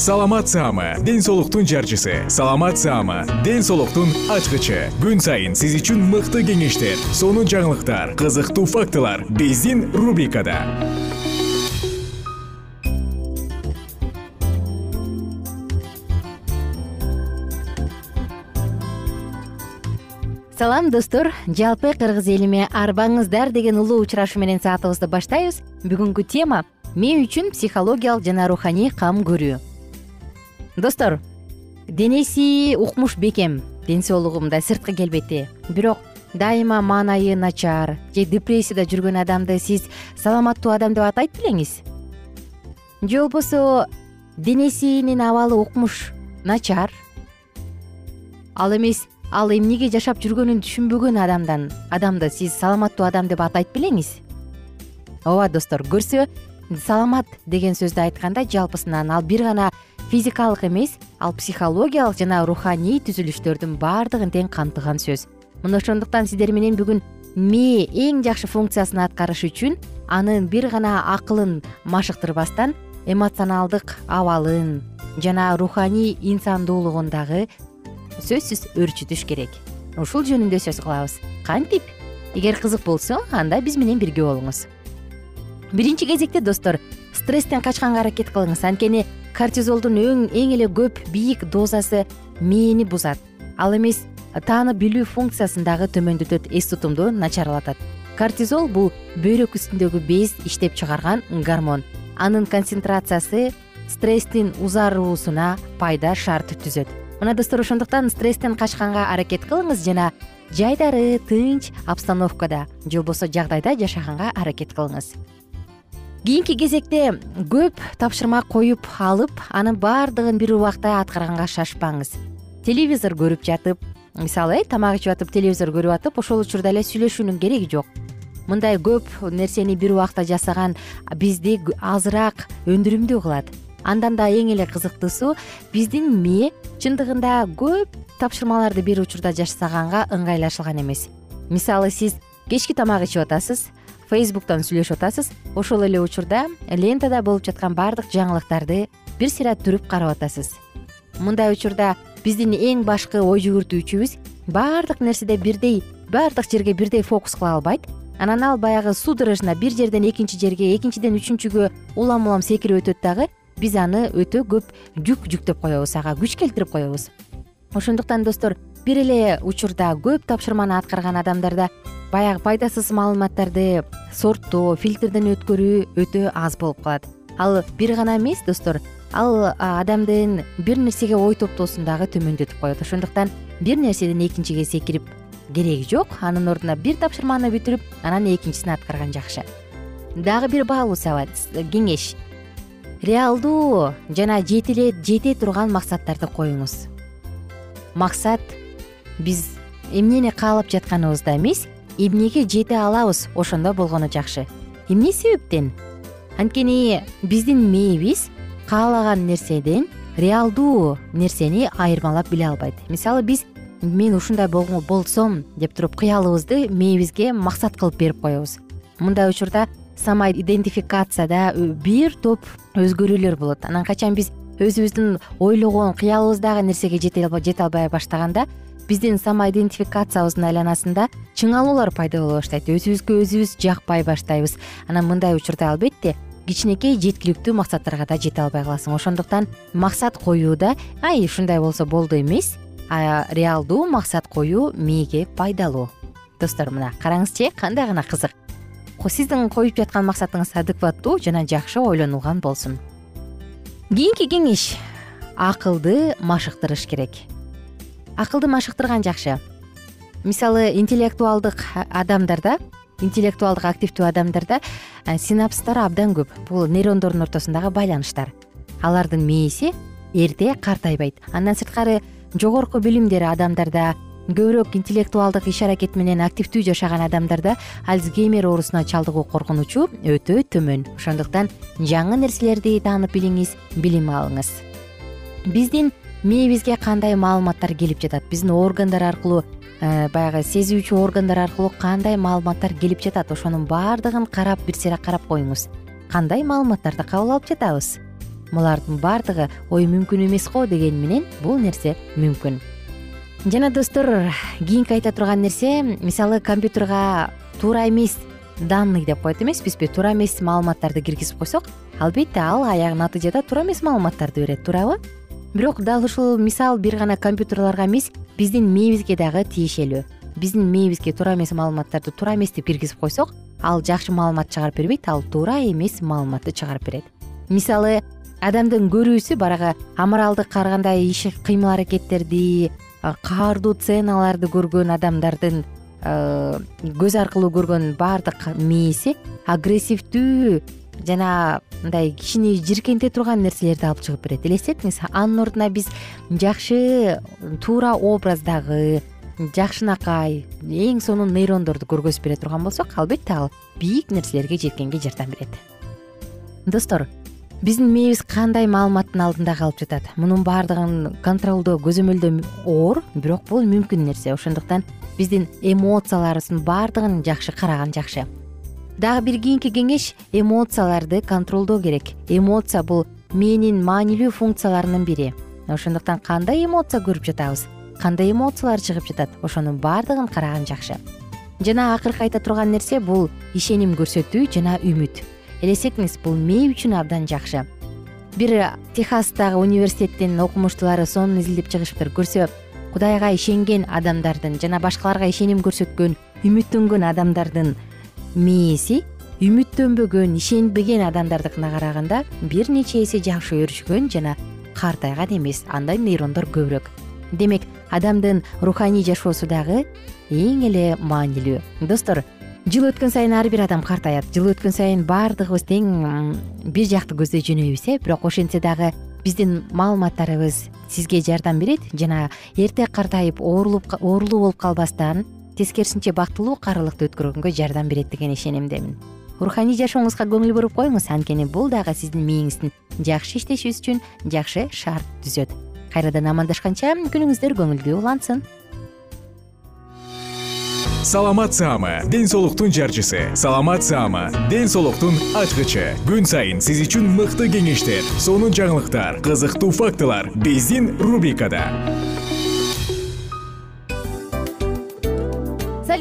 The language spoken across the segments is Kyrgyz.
саламат саама ден соолуктун жарчысы. Саламат саама ден соолуктун ачкычы. Күн сайын сиз үчүн мыкты кеңештер сонун жаңылыктар кызыктуу фактылар биздин рубрикада. Салам достор. Жалпы кыргыз элиме арбаңыздар деген улуу учурашуу менен саатыбызды баштайбыз. Бүгүнкү тема мен үчүн психологиялык жана руханий кам көрүү достор денеси укмуш бекем ден соолугу мындай сырткы келбети. Бирок дайыма маанайы начар же депрессияда жүргөн адамды сиз саламаттуу адам деп атайт белеңиз? Же болбосо денесинин абалы укмуш начар? Ал эмес ал эмнеге жашап жүргөнүн түшүнбөгөн адамдан адамды сиз саламаттуу адам деп атайт белеңиз? Ооба достор көрсө саламат деген сөздү айтканда жалпысынан ал бир гана физикалык эмес ал психологиялык жана руханий түзүлүштөрдүн баардыгын тең камтыган сөз. Мына ошондуктан сиздер менен бүгүн мээ эң жакшы функциясын аткарыш үчүн анын бир гана акылын машыктырбастан эмоционалдык абалын жана руханий инсандуулугун дагы сөзсүз өөрчүтүш керек. Ушул жөнүндө сөз кылабыз. Кантип? Эгер кызык болсо анда биз менен бирге болуңуз. Биринчи кезекте достор стресстен качканга аракет кылыңыз. Анткени кортизолдун эң эле көп бийик дозасы мээни бузат. Ал эмес таанып билүү функциясын дагы төмөндөтөт эс тутумду начарлатат. Кортизол бул бөйрөк үстүндөгү без иштеп чыгарган гормон. Анын концентрациясы стресстин узаруусуна пайда шарт түзөт. Мына достор ошондуктан стресстен качканга аракет кылыңыз жана жайдары тынч обстановкада же болбосо жагдайда жашаганга аракет кылыңыз кийинки кезекте көп тапшырма коюп алып анын баардыгын бир убакта аткарганга шашпаңыз. Телевизор көрүп жатып мисалы э тамак ичип атып телевизор көрүп атып ошол учурда эле сүйлөшүүнүн кереги жок. Мындай көп нерсени бир убакта жасаган бизди азыраак өндүрүмдүү кылат. Андан да эң эле кызыктуусу биздин мээ чындыгында көп тапшырмаларды бир учурда жасаганга ыңгайлашылган эмес. Мисалы сиз кечки тамак ичип атасыз фейсбуктон сүйлөшүп атасыз ошол эле учурда лентада болуп жаткан баардык жаңылыктарды бир сыйра түрүп карап атасыз. Мындай учурда биздин эң башкы ой жүгүртүүчүбүз баардык нерседе бирдей баардык жерге бирдей фокус кыла албайт. Анан ал баягы судорожно бир жерден экинчи жерге экинчиден үчүнчүгө улам улам секирип өтөт дагы биз аны өтө көп жүк жүктөп коебуз ага күч келтирип коебуз. Ошондуктан достор бир эле учурда көп тапшырманы аткарган адамдарда баягы пайдасыз маалыматтарды сорттоо фильтрден өткөрүү өтө аз болуп калат. Ал бир гана эмес достор. Ал адамдын бир нерсеге ой топтоосун дагы төмөндөтүп коет. Ошондуктан бир нерседен экинчиге секирип кереги жок. Анын ордуна бир тапшырманы бүтүрүп анан экинчисин аткарган жакшы. Дагы бир баалуу сабат кеңеш. Реалдуу жана жетиле жете турган максаттарды коюңуз. Максат биз эмнени каалап жатканыбызда эмес эмнеге жете алабыз ошондо болгону жакшы. Эмне себептен? Анткени биздин мээбиз каалаган нерседен реалдуу нерсени айырмалап биле албайт. Мисалы биз мен ушундай болсом деп туруп кыялыбызды мээбизге максат кылып берип коебуз. Мындай учурда самоидентификацияда бир топ өзгөрүүлөр болот. Анан качан биз өзүбүздүн ойлогон кыялыбыздагы нерсеге жете албай баштаганда биздин самоидентификациябыздын айланасында чыңалуулар пайда боло баштайт. Өзүбүзгө өзүбүз жакпай баштайбыз. Анан мындай учурда албетте кичинекей жеткиликтүү максаттарга да жете албай каласың. Ошондуктан максат коюуда ай ушундай болсо болду эмес реалдуу максат коюу мээге пайдалуу. Достор мына караңызчы кандай гана кызык. Сиздин коюп жаткан максатыңыз адекваттуу жана жакшы ойлонулган болсун. Кийинки кеңеш акылды машыктырыш керек акылды машыктырган жакшы. Мисалы интеллектуалдык адамдарда интеллектуалдык активдүү адамдарда э, синапстар абдан көп. Бул нейрондордун ортосундагы байланыштар. Алардын мээси эрте картайбайт. Андан сырткары жогорку билимдери адамдарда көбүрөөк интеллектуалдык иш аракет менен активдүү жашаган адамдарда альцгеймер оорусуна чалдыгуу коркунучу өтө төмөн. Ошондуктан жаңы нерселерди таанып билиңиз билим алыңыз. Биздин мээбизге кандай маалыматтар келип жатат? Биздин органдар аркылуу э, баягы сезүүчү органдар аркылуу кандай маалыматтар келип жатат? Ошонун баардыгын карап бир сыйра карап коюңуз. Кандай маалыматтарды кабыл алып жатабыз? Булардын баардыгы ой мүмкүн эмес го дегени менен бул нерсе мүмкүн. Жана достор кийинки айта турган нерсе мисалы компьютерга туура эмес данный деп коет эмеспизби. Туура эмес маалыматтарды киргизип койсок албетте ал аягы натыйжада туура эмес маалыматтарды берет. Туурабы бирок дал ушул мисал бир гана компьютерларга эмес биздин мээбизге дагы тиешелүү. Биздин мээбизге туура эмес маалыматтарды туура эмес деп киргизип койсок ал жакшы маалымат чыгарып бербейт ал туура эмес маалыматты чыгарып берет. Мисалы адамдын көрүүсү баягы амыралдык ар кандай иш кыймыл аракеттерди каардуу сценаларды көргөн адамдардын көз аркылуу көргөн баардык мээси агрессивдүү жана мындай кишини жийиркенте турган нерселерди алып чыгып берет. Элестетиңиз анын ордуна биз жакшы туура образдагы жакшынакай эң сонун нейрондорду көргөзүп бере турган болсок албетте ал бийик нерселерге жеткенге жардам берет. Достор биздин мээбиз кандай маалыматтын алдында калып жатат? Мунун баардыгын контролдоо көзөмөлдөө оор бирок бул мүмкүн нерсе. Ошондуктан биздин эмоцияларыбыздын баардыгын жакшы караган жакшы дагы бир кийинки кеңеш эмоцияларды контролдоо керек. Эмоция бул мээнин маанилүү функцияларынын бири. Ошондуктан кандай эмоция көрүп жатабыз? Кандай эмоциялар чыгып жатат? Ошонун баардыгын караган жакшы. Жана акыркы айта турган нерсе бул ишеним көрсөтүү жана үмүт. Элестетиңиз бул мээ үчүн абдан жакшы. Бир техастагы университеттин окумуштуулары сонун изилдеп чыгышыптыр. Көрсө кудайга ишенген адамдардын жана башкаларга ишеним көрсөткөн үмүттөнгөн адамдардын мээси үмүттөнбөгөн ишенбеген адамдардыкына караганда бир нече эсе жакшы өрүшкөн жана картайган эмес. Анда нейрондор көбүрөөк. Демек адамдын руханий жашоосу дагы эң эле маанилүү. Достор жыл өткөн сайын ар бир адам картаят. Жыл өткөн сайын баардыгыбыз тең бир жакты көздөй жөнөйбүз э. Бирок ошентсе дагы биздин маалыматтарыбыз сизге жардам берет жана эрте картайып оорулуу болуп калбастан тескерисинче бактылуу карылыкты өткөргөнгө жардам берет деген ишенимдемин. Руханий жашооңузга көңүл буруп коюңуз анткени бул дагы сиздин мээңиздин жакшы иштешибиз үчүн жакшы шарт түзөт. Кайрадан амандашканча күнүңүздөр көңүлдүү улансын. Саламат саама ден соолуктун жарчысы. Саламат саама ден соолуктун ачкычы. Күн сайын сиз үчүн мыкты кеңештер сонун жаңылыктар кызыктуу фактылар. Биздин рубрикада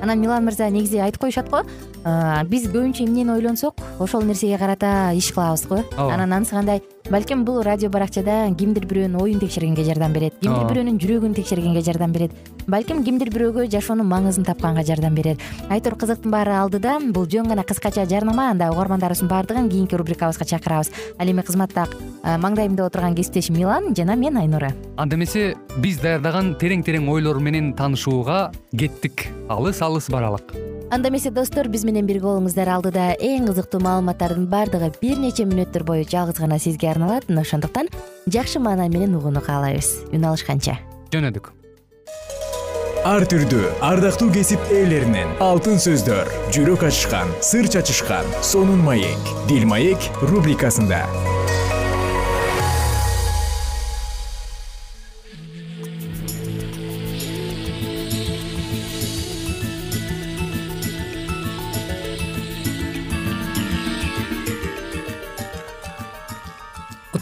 анан милан мырза негизи айтып коюшат го. Биз көбүнчө эмнени ойлонсок? Ошол нерсеге карата иш кылабыз го. Ооба. Анан анысы кандай? Балким бул радио баракчада кимдир бирөөнүн оюн текшергенге жардам берет кимдир бирөөнүн жүрөгүн текшергенге жардам берет. Балким кимдир бирөөгө жашоонун маңызын тапканга жардам берет. Айтор кызыктын баары алдыда бул жөн гана кыскача жарнама анда угармандарыбыздын баардыгын кийинки рубрикабызга чакырабыз. Ал эми кызматта маңдайымда отурган кесиптешим милан жана мен айнура. Анда эмесе биз даярдаган терең терең ойлор менен таанышууга кеттик. Алыс алыс баралык. Анда эмесе достор биз менен бирге болуңуздар. Алдыда эң кызыктуу маалыматтардын баардыгы бир нече мүнөттөр бою жалгыз гана сизге арналат. Мына ошондуктан жакшы маанай менен угууну каалайбыз. Үн алышканча. Жөнөдүк. Ар түрдүү ардактуу кесип ээлеринен алтын сөздөр жүрөк ачышкан сыр чачышкан сонун маек дил маек рубрикасында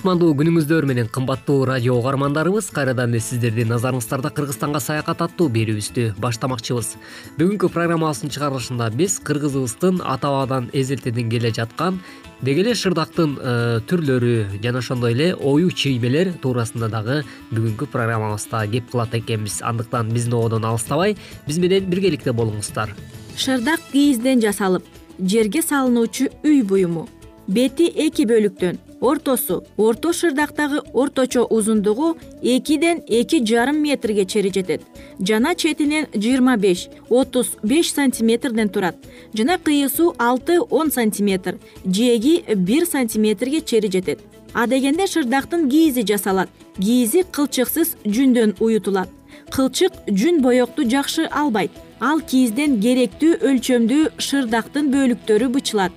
кутмандуу күнүңүздөр менен кымбаттуу радио угармандарыбыз кайрадан эле сиздердин назарыңыздарда кыргызстанга саякат аттуу берүүбүздү баштамакчыбыз. Бүгүнкү программабыздын чыгарылышында биз кыргызыбыздын ата бабадан эзелтеден келе жаткан деги эле шырдактын э, түрлөрү жана ошондой эле ою чиймелер туурасында дагы бүгүнкү программабызда кеп кылат экенбиз. Андыктан биздин ободон алыстабай биз менен биргеликте болуңуздар. Шырдак кийизден жасалып жерге салынуучу үй буюму бети эки бөлүктөн ортосу орто шырдактагы орточо узундугу экиден эки жарым метрге чейин жетет. Жана четинен жыйырма беш отуз беш сантиметрден турат. Жана кыйысу алты он сантиметр жээги бир сантиметрге чейин жетет. Адегенде шырдактын кийизи жасалат. Кийизи кылчыксыз жүндөн уютулат. Кылчык жүн боекту жакшы албайт. Ал кийизден керектүү өлчөмдүү шырдактын бөлүктөрү бычылат.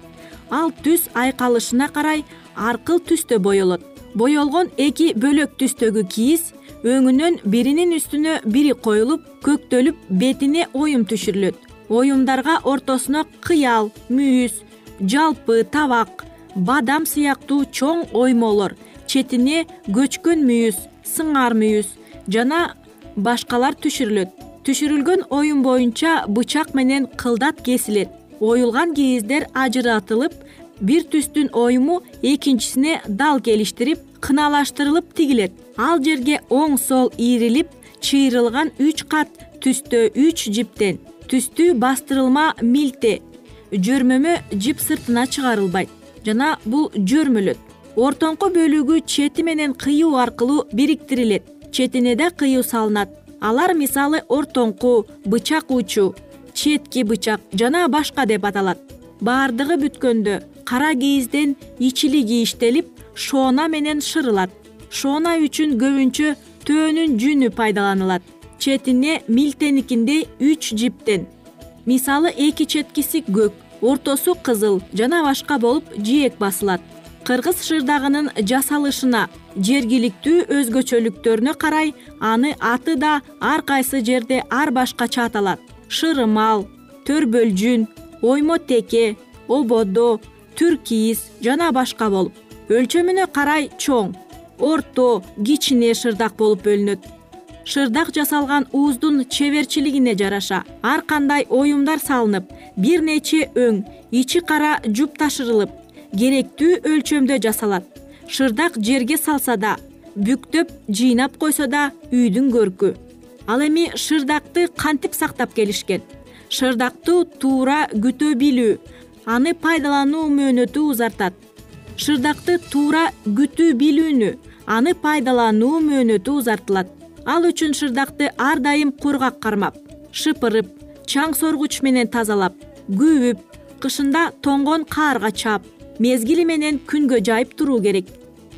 Ал түс айкалышына карай аркыл түстө боелот боелгон эки бөлөк түстөгү кийиз өңүнөн биринин үстүнө бири коюлуп көктөлүп бетине оюм түшүрүлөт. Оюмдарга ортосуна кыял мүйүз жалпы табак бадам сыяктуу чоң оймолор четине көчкөн мүйүз сыңар мүйүз жана башкалар түшүрүлөт. Түшүрүлгөн оюм боюнча бычак менен кылдат кесилет. Оюлган кийиздер ажыратылып бир түстүн оюму экинчисине дал келиштирип кыналаштырылып тигилет. Ал жерге оң сол ийрилип чыйрылган үч кат түстө үч жиптен. Түстүү бастырылма милте. Жөрмөмө жип сыртына чыгарылбайт. Жана бул жөрмөлөт. Ортоңку бөлүгү чети менен кыюу аркылуу бириктирилет четине да кыюу салынат. Алар мисалы ортоңку бычак учу четки бычак жана башка деп аталат. Баардыгы бүткөндө кара кийизден ичили кийиштелип шоона менен шырылат. Шоона үчүн көбүнчө төөнүн жүнү пайдаланылат. Четине милтеникиндей үч жиптен. Мисалы эки четкиси көк ортосу кызыл жана башка болуп жээк басылат. Кыргыз шырдагынын жасалышына жергиликтүү өзгөчөлүктөрүнө карай аны аты да ар кайсы жерде ар башкача аталат шырымал төрбөл жүн оймо теке ободо түр кийиз жана башка болуп. Өлчөмүнө карай чоң орто кичине шырдак болуп бөлүнөт. Шырдак жасалган ууздун чеберчилигине жараша. Ар кандай оюмдар салынып бир нече өң ичи кара жупташырылып керектүү өлчөмдө жасалат. Шырдак жерге салса да бүктөп жыйнап койсо да үйдүн көркү. Ал эми шырдакты кантип сактап келишкен? Шырдакты туура күтө билүү аны пайдалануу мөөнөтү узартат. Шырдакты туура күтүү билүүнү аны пайдалануу мөөнөтү узартылат. Ал үчүн шырдакты ар дайым кургак кармап шыпырып чаң соргуч менен тазалап күбүп кышында тоңгон каарга чаап мезгили менен күнгө жайып туруу керек.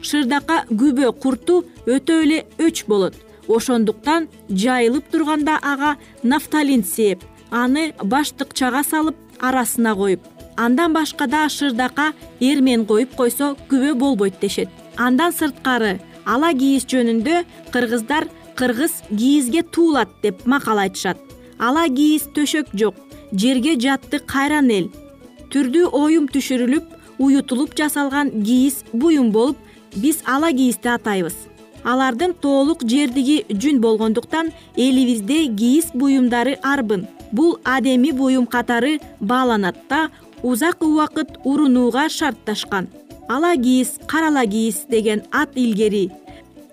Шырдакка күбө курту өтө эле өч болот. Ошондуктан жайылып турганда ага нафталин сээп аны баштыкчага салып арасына коюп андан башка да шырдакка эрмен коюп койсо күбө болбойт дешет. Андан сырткары ала кийиз жөнүндө кыргыздар кыргыз кийизге туулат деп макал айтышат. Ала кийиз төшөк жок жерге жатты кайран эл. Түрдүү оюм түшүрүлүп уютулуп жасалган кийиз буюм болуп биз ала кийизди атайбыз. Алардын тоолук жердиги жүн болгондуктан элибизде кийиз буюмдары арбын. Бул адеми буюм катары бааланат да узак убакыт урунууга шартташкан. Ала кийиз кара ала кийиз деген ат илгери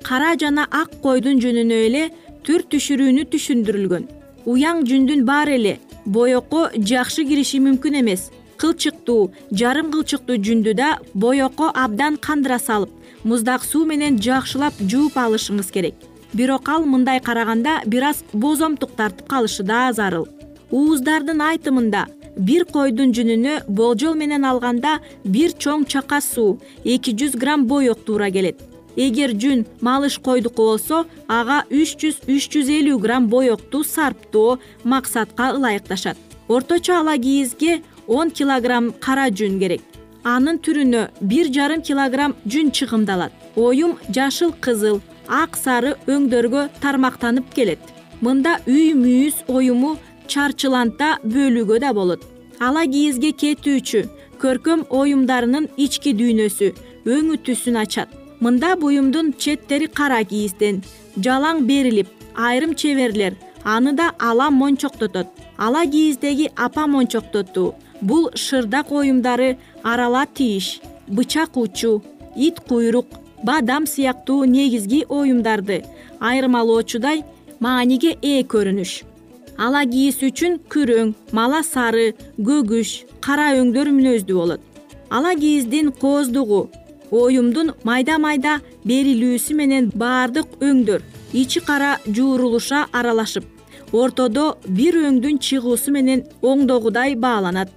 кара жана ак койдун жүнүнө эле түр түшүрүүнү түшүндүрүлгөн. Уяң жүндүн баары эле. Боекко жакшы кириши мүмкүн эмес. Кылчыктуу жарым кылчыктуу жүндү да боекко абдан кандыра салып муздак суу менен жакшылап жууп алышыңыз керек. Бирок ал мындай караганда бир аз бозомтук тартып калышы да зарыл. Ууздардын айтымында бир койдун жүнүнө болжол менен алганда бир чоң чака суу эки жүз грамм боек туура келет. Эгер жүн малыш койдуку болсо ага үч жүз үч жүз элүү грамм боекту сарптоо максатка ылайыкташат. Орточо ала кийизге он килограмм кара жүн керек. Анын түрүнө бир жарым килограмм жүн чыгымдалат. Оюм жашыл кызыл ак сары өңдөргө тармактанып келет. Мында үй мүйүз оюму чарчыланта бөлүүгө да болот. Ала кийизге кетүүчү көркөм оюмдарынын ички дүйнөсү өңү түсүн ачат. Мында буюмдун четтери кара кийизден. Жалаң берилип айрым чеберлер аны да ала мончоктотот. Ала кийиздеги апа мончоктотуу бул шырдак оюмдары арала тийиш бычак учу ит куйрук бадам сыяктуу негизги оюмдарды айырмалоочудай мааниге ээ көрүнүш ала кийиз үчүн күрөң мала сары көгүш кара өңдөр мүнөздүү болот. Ала кийиздин кооздугу оюмдун майда майда берилүүсү менен баардык өңдөр ичи кара жуурулуша аралашып ортодо бир өңдүн чыгуусу менен оңдогудай бааланат.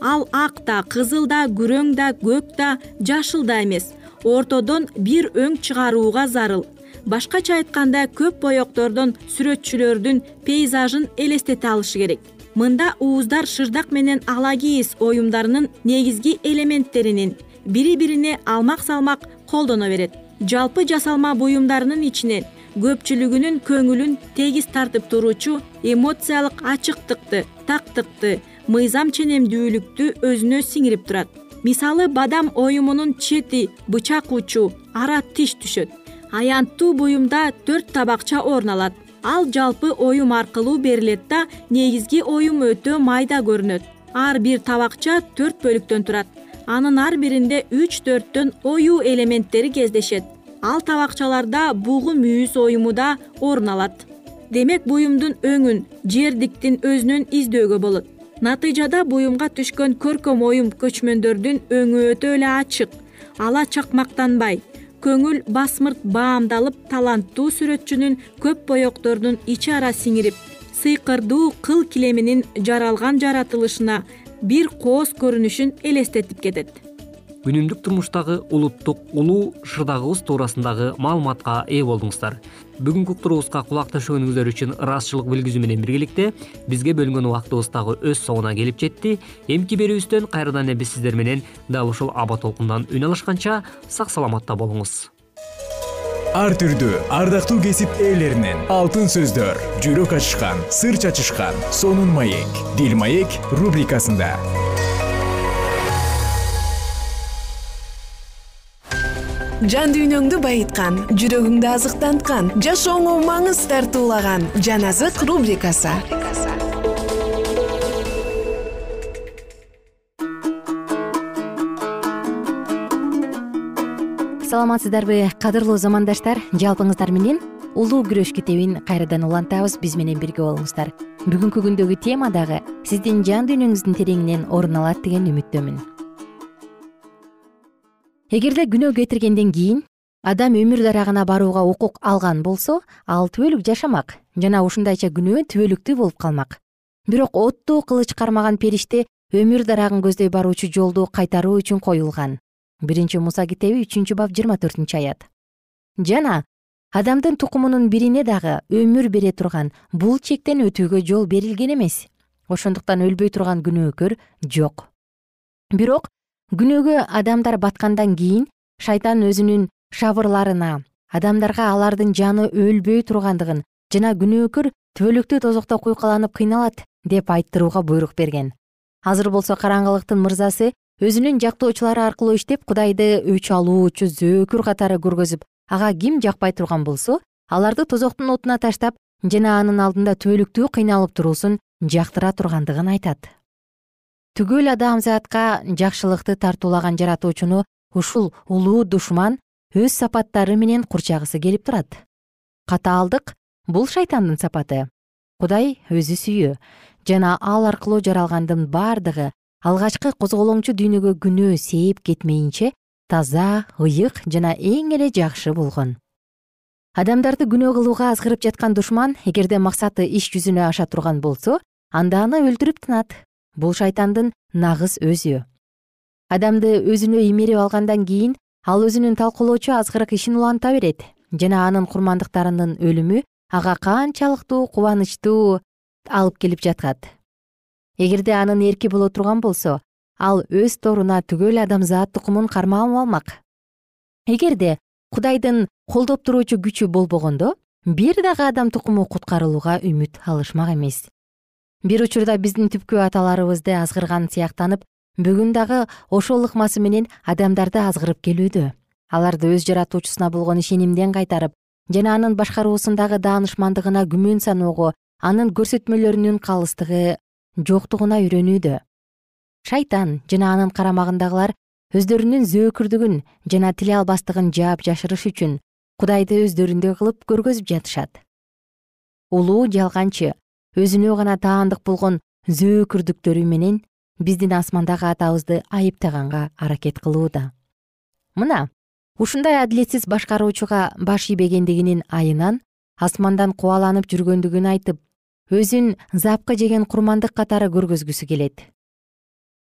Ал ак да кызыл да күрөң да көк да жашыл да эмес ортодон бир өң чыгарууга зарыл башкача айтканда көп боектордон сүрөтчүлөрдүн пейзажын элестете алышы керек. Мында ууздар шырдак менен ала оюмдарынын негизги элементтеринин бири бирине алмак салмак колдоно берет. Жалпы жасалма буюмдарынын ичинен көпчүлүгүнүн көңүлүн тегиз тартып туруучу эмоциялык ачыктыкты тактыкты мыйзам ченемдүүлүктү өзүнө сиңирип турат. Мисалы бадам оюмунун чети бычак учу ара тиш түшөт аянттуу буюмда төрт табакча орун алат. Ал жалпы оюм аркылуу берилет да негизги оюм өтө майда көрүнөт. Ар бир табакча төрт бөлүктөн турат. Анын ар биринде үч төрттөн оюу элементтери кездешет. Ал табакчаларда бугу мүйүз оюму да орун алат. Демек буюмдун өңүн жердиктин өзүнөн издөөгө болот. Натыйжада буюмга түшкөн көркөм оюм көчмөндөрдүн өңү өтө эле ачык. Ала чакмактанбай көңүл басмырт баамдалып таланттуу сүрөтчүнүн көп боектордун ичи ара сиңирип сыйкырдуу кыл килеминин жаралган жаратылышына бир кооз көрүнүшүн элестетип кетет күнүмдүк турмуштагы улуттук улуу шырдагыбыз туурасындагы маалыматка ээ болдуңуздар. Бүгүнкү уктуруубузга кулак төшөгөнүңүздөр үчүн ыраазычылык билгизүү менен биргеликте бизге бөлүнгөн убактыбыз дагы өз соңуна келип жетти. Эмки берүүбүздөн кайрадан эле биз сиздер менен дал ушул аба толкундан үн алышканча сак саламатта болуңуз. Ар түрдүү ардактуу кесип ээлеринен алтын сөздөр жүрөк ачышкан сыр чачышкан сонун маек дил маек рубрикасында жан дүйнөңдү байыткан жүрөгүңдү азыктанткан жашооңо маңыз тартуулаган жан азык рубрикасы. Саламатсыздарбы кадырлуу замандаштар жалпыңыздар менен улуу күрөш китебин кайрадан улантабыз биз менен бирге болуңуздар. Бүгүнкү күндөгү тема дагы сиздин жан дүйнөңүздүн тереңинен орун алат деген үмүттөмүн эгерде күнөө кетиргенден кийин адам өмүр дарагына барууга укук алган болсо ал түбөлүк жашамак жана ушундайча күнөө түбөлүктүү болуп калмак. Бирок оттуу кылыч кармаган периште өмүр дарагын көздөй баруучу жолду кайтаруу үчүн коюлган. Биринчи муса китеби үчүнчү бап жыйырма төртүнчү аят. Жана адамдын тукумунун бирине дагы өмүр бере турган бул чектен өтүүгө жол берилген эмес. Ошондуктан өлбөй турган күнөөкөр жок. Бирок күнөөгө адамдар баткандан кийин шайтан өзүнүн шабырларына адамдарга алардын жаны өлбөй тургандыгын жана күнөөкөр түбөлүктүү тозокто куйкаланып кыйналат деп айттырууга буйрук берген. Азыр болсо караңгылыктын мырзасы өзүнүн жактоочулары аркылуу иштеп кудайды өч алуучу зөөкүр катары көргөзүп ага ким жакпай турган болсо аларды тозоктун отуна таштап жана анын алдында түбөлүктүү кыйналып туруусун жактыра тургандыгын айтат түгөл адамзатка жакшылыкты тартуулаган жаратуучуну ушул улуу душман өз сапаттары менен курчагысы келип турат. Катаалдык бул шайтандын сапаты. Кудай өзү сүйүү. Жана ал аркылуу жаралгандын бардыгы алгачкы козголоңчу дүйнөгө күнөө сээп кетмейинче таза ыйык жана эң эле жакшы болгон. Адамдарды күнөө кылууга азгырып жаткан душман эгерде максаты иш жүзүнө аша турган болсо анда аны өлтүрүп тынат бул шайтандын нагыз өзү. Адамды өзүнө имерип алгандан кийин ал өзүнүн талкуулоочу азгырык ишин уланта берет. Жана анын курмандыктарынын өлүмү ага канчалыктуу кубанычтуу алып келип жатат. Эгерде анын эрки боло турган болсо ал өз торуна түгөл адамзат тукумун кармап алмак эгерде кудайдын колдоп туруучу күчү болбогондо бир дагы адам тукуму куткарылууга үмүт алышмак эмес бир учурда биздин түпкү аталарыбызды азгырган сыяктанып бүгүн дагы ошол ыкмасы менен адамдарды азгырып келүүдө. Аларды өз жаратуучусуна болгон ишенимден кайтарып жана анын башкаруусундагы даанышмандыгына күмөн саноого анын көрсөтмөлөрүнүн калыстыгы жоктугуна үйрөнүүдө. Шайтан жана анын карамагындагылар өздөрүнүн зөөкүрдүгүн жана тиле албастыгын жаап жашырыш үчүн кудайды өздөрүндөй кылып көргөзүп жатышат. Улуу жалганчы өзүнө гана таандык болгон зөөкүрдүктөрү менен биздин асмандагы атабызды айыптаганга аракет кылууда. Мына ушундай адилетсиз башкаруучуга баш ийбегендигинин айынан асмандан кубаланып жүргөндүгүн айтып өзүн запкы жеген курмандык катары көргөзгүсү келет.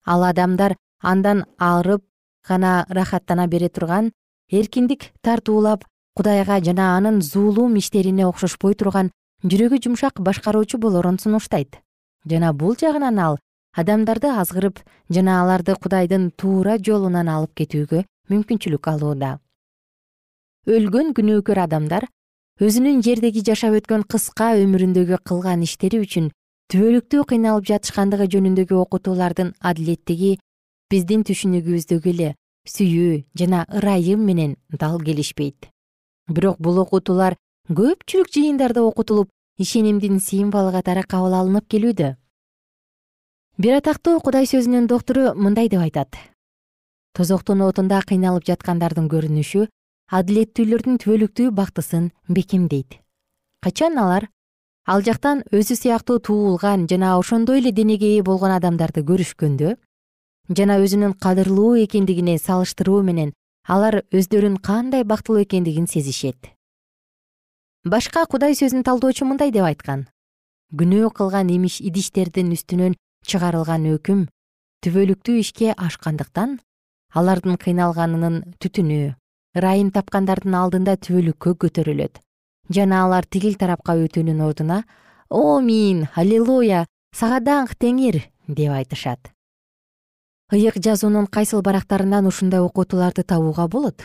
Ал адамдар андан арып гана ырахаттана бере турган эркиндик тартуулап кудайга жана анын зулум иштерине окшошпой турган жүрөгү жумшак башкаруучу болорун сунуштайт. Жана бул жагынан ал адамдарды азгырып жана аларды кудайдын туура жолунан алып кетүүгө мүмкүнчүлүк алууда. Өлгөн күнөөкөр адамдар өзүнүн жердеги жашап өткөн кыска өмүрүндөгү кылган иштери үчүн түбөлүктүү кыйналып жатышкандыгы жөнүндөгү окутуулардын адилеттиги биздин түшүнүгүбүздөгү эле сүйүү жана ырайым менен дал келишпейт. Бирок бул окутуулар көпчүлүк жыйындарда окутулуп ишенимдин символу катары кабыл алынып келүүдө. Бир атактуу кудай сөзүнүн доктору мындай деп айтат. Тозоктун отунда кыйналып жаткандардын көрүнүшү адилеттүүлөрдүн түбөлүктүү бактысын бекемдейт. Качан алар? Ал жактан өзү сыяктуу туулган жана ошондой эле денеге ээ болгон адамдарды көрүшкөндө жана өзүнүн кадырлуу экендигине салыштыруу менен алар өздөрүн кандай бактылуу экендигин сезишет башка кудай сөзүн талдоочу мындай деп айткан. Күнөө кылган имиш идиштердин үстүнөн чыгарылган өкүм түбөлүктүү ишке ашкандыктан алардын кыйналганынын түтүнү ырайым тапкандардын алдында түбөлүккө көтөрүлөт. Жана алар тигил тарапка өтүүнүн ордуна о мин аллилуя сага даңк теңир! деп айтышат. Ыйык жазуунун кайсыл барактарынан ушундай окутууларды табууга болот?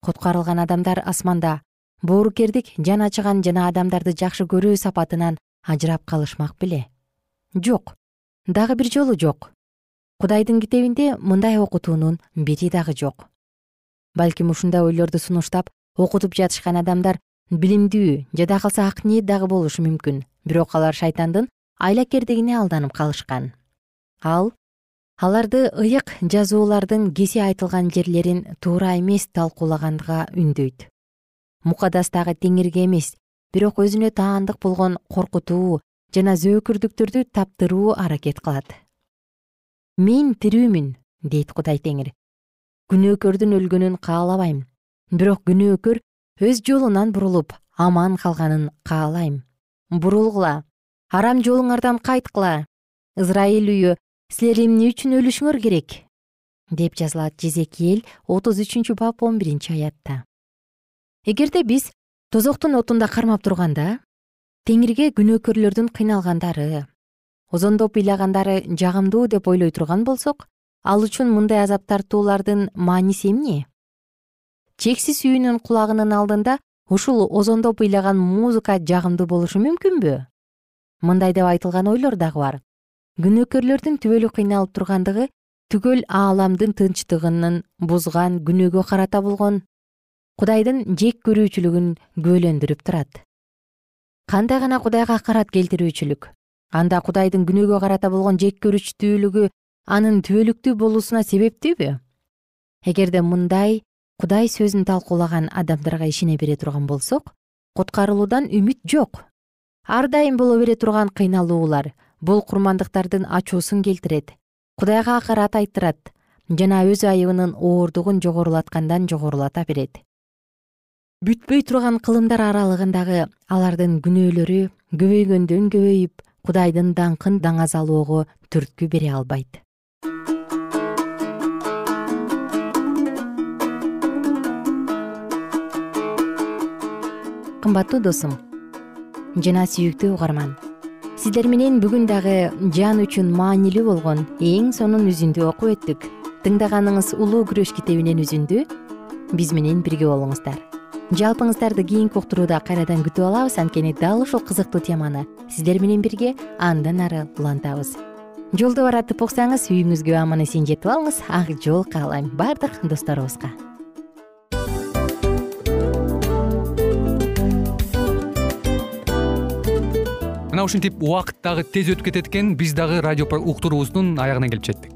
Куткарылган адамдар асманда боорукердик жан ачыган жана адамдарды жакшы көрүү сапатынан ажырап калышмак беле. Жок дагы бир жолу жок. Кудайдын китебинде мындай окутуунун бири дагы жок. Балким ушундай ойлорду сунуштап окутуп жатышкан адамдар билимдүү жада калса ак ниет дагы болушу мүмкүн. Бирок алар шайтандын айлакердигине алданып калышкан. Ал аларды ыйык жазуулардын кеси айтылган жерлерин туура эмес талкуулаганга үндөйт мукадастагы теңирге эмес бирок өзүнө таандык болгон коркутуу жана зөөкүрдүктөрдү таптыруу аракет кылат. Мен тирүүмүн дейт кудай теңир. Күнөөкөрдүн өлгөнүн каалабайм бирок күнөөкөр өз жолунан бурулуп аман калганын каалайм. Бурулгула арам жолуңардан кайткыла ызрайыл үйү силер эмне үчүн өлүшүңөр керек деп жазылат жезекиэл отуз үчүнчү бап он биринчи аятта эгерде биз тозоктун отунда кармап турганда теңирге күнөөкөрлөрдүн кыйналгандары озондоп ыйлагандары жагымдуу деп ойлой турган болсок ал үчүн мындай азап тартуулардын мааниси эмне? Чексиз сүйүүнүн кулагынын алдында ушул озондоп ыйлаган музыка жагымдуу болушу мүмкүнбү? Мындай деп айтылган ойлор дагы бар. Күнөөкөрлөрдүн түбөлүк кыйналып тургандыгы түгөл ааламдын тынчтыгынын бузган күнөөгө карата болгон кудайдын жек көрүүчүлүгүн күбөлөндүрүп турат. Кандай гана кудайга акарат келтирүүчүлүк? Анда кудайдын күнөөгө карата болгон жек көрүчтүүлүгү анын түбөлүктүү болуусуна себептүүбү? Эгерде мындай кудай сөзүн талкуулаган адамдарга ишене бере турган болсок куткарылуудан үмүт жок. Ар дайым боло бере турган кыйналуулар бул курмандыктардын ачуусун келтирет. Кудайга акарат айттырат жана өз айыбынын ооругун жогорулаткандан жогорулата берет бүтпөй турган кылымдар аралыгындагы алардын күнөөлөрү көбөйгөндөн көбөйүп кудайдын даңкын даңазалоого түрткү бере албайт. Кымбаттуу досум жана сүйүктүү угарман. Сиздер менен бүгүн дагы жан үчүн маанилүү болгон эң сонун үзүндү окуп өттүк. Тыңдаганыңыз улуу күрөш китебинен үзүндү. Биз менен бирге болуңуздар жалпыңыздарды кийинки уктурууда кайрадан күтүп алабыз. Анткени дал ушул кызыктуу теманы сиздер менен бирге андан ары улантабыз. Жолдо баратып уксаңыз үйүңүзгө аман эсен жетип алыңыз. Ак жол каалайм. Баардык досторубузга. Мына ушинтип убакыт дагы тез өтүп кетет экен. Биз дагы радио уктуруубуздун аягына келип жеттик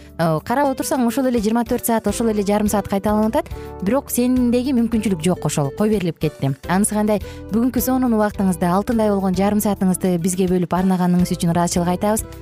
карап отурсаң ошол эле жыйырма төрт саат ошол эле жарым саат кайталанып атат. Бирок сендеги мүмкүнчүлүк жок ошол кой берилип кетти? Анысы кандай? Бүгүнкү сонун убактыңызды алтындай болгон жарым саатыңызды бизге бөлүп арнаганыңыз үчүн ыраазычылык айтабыз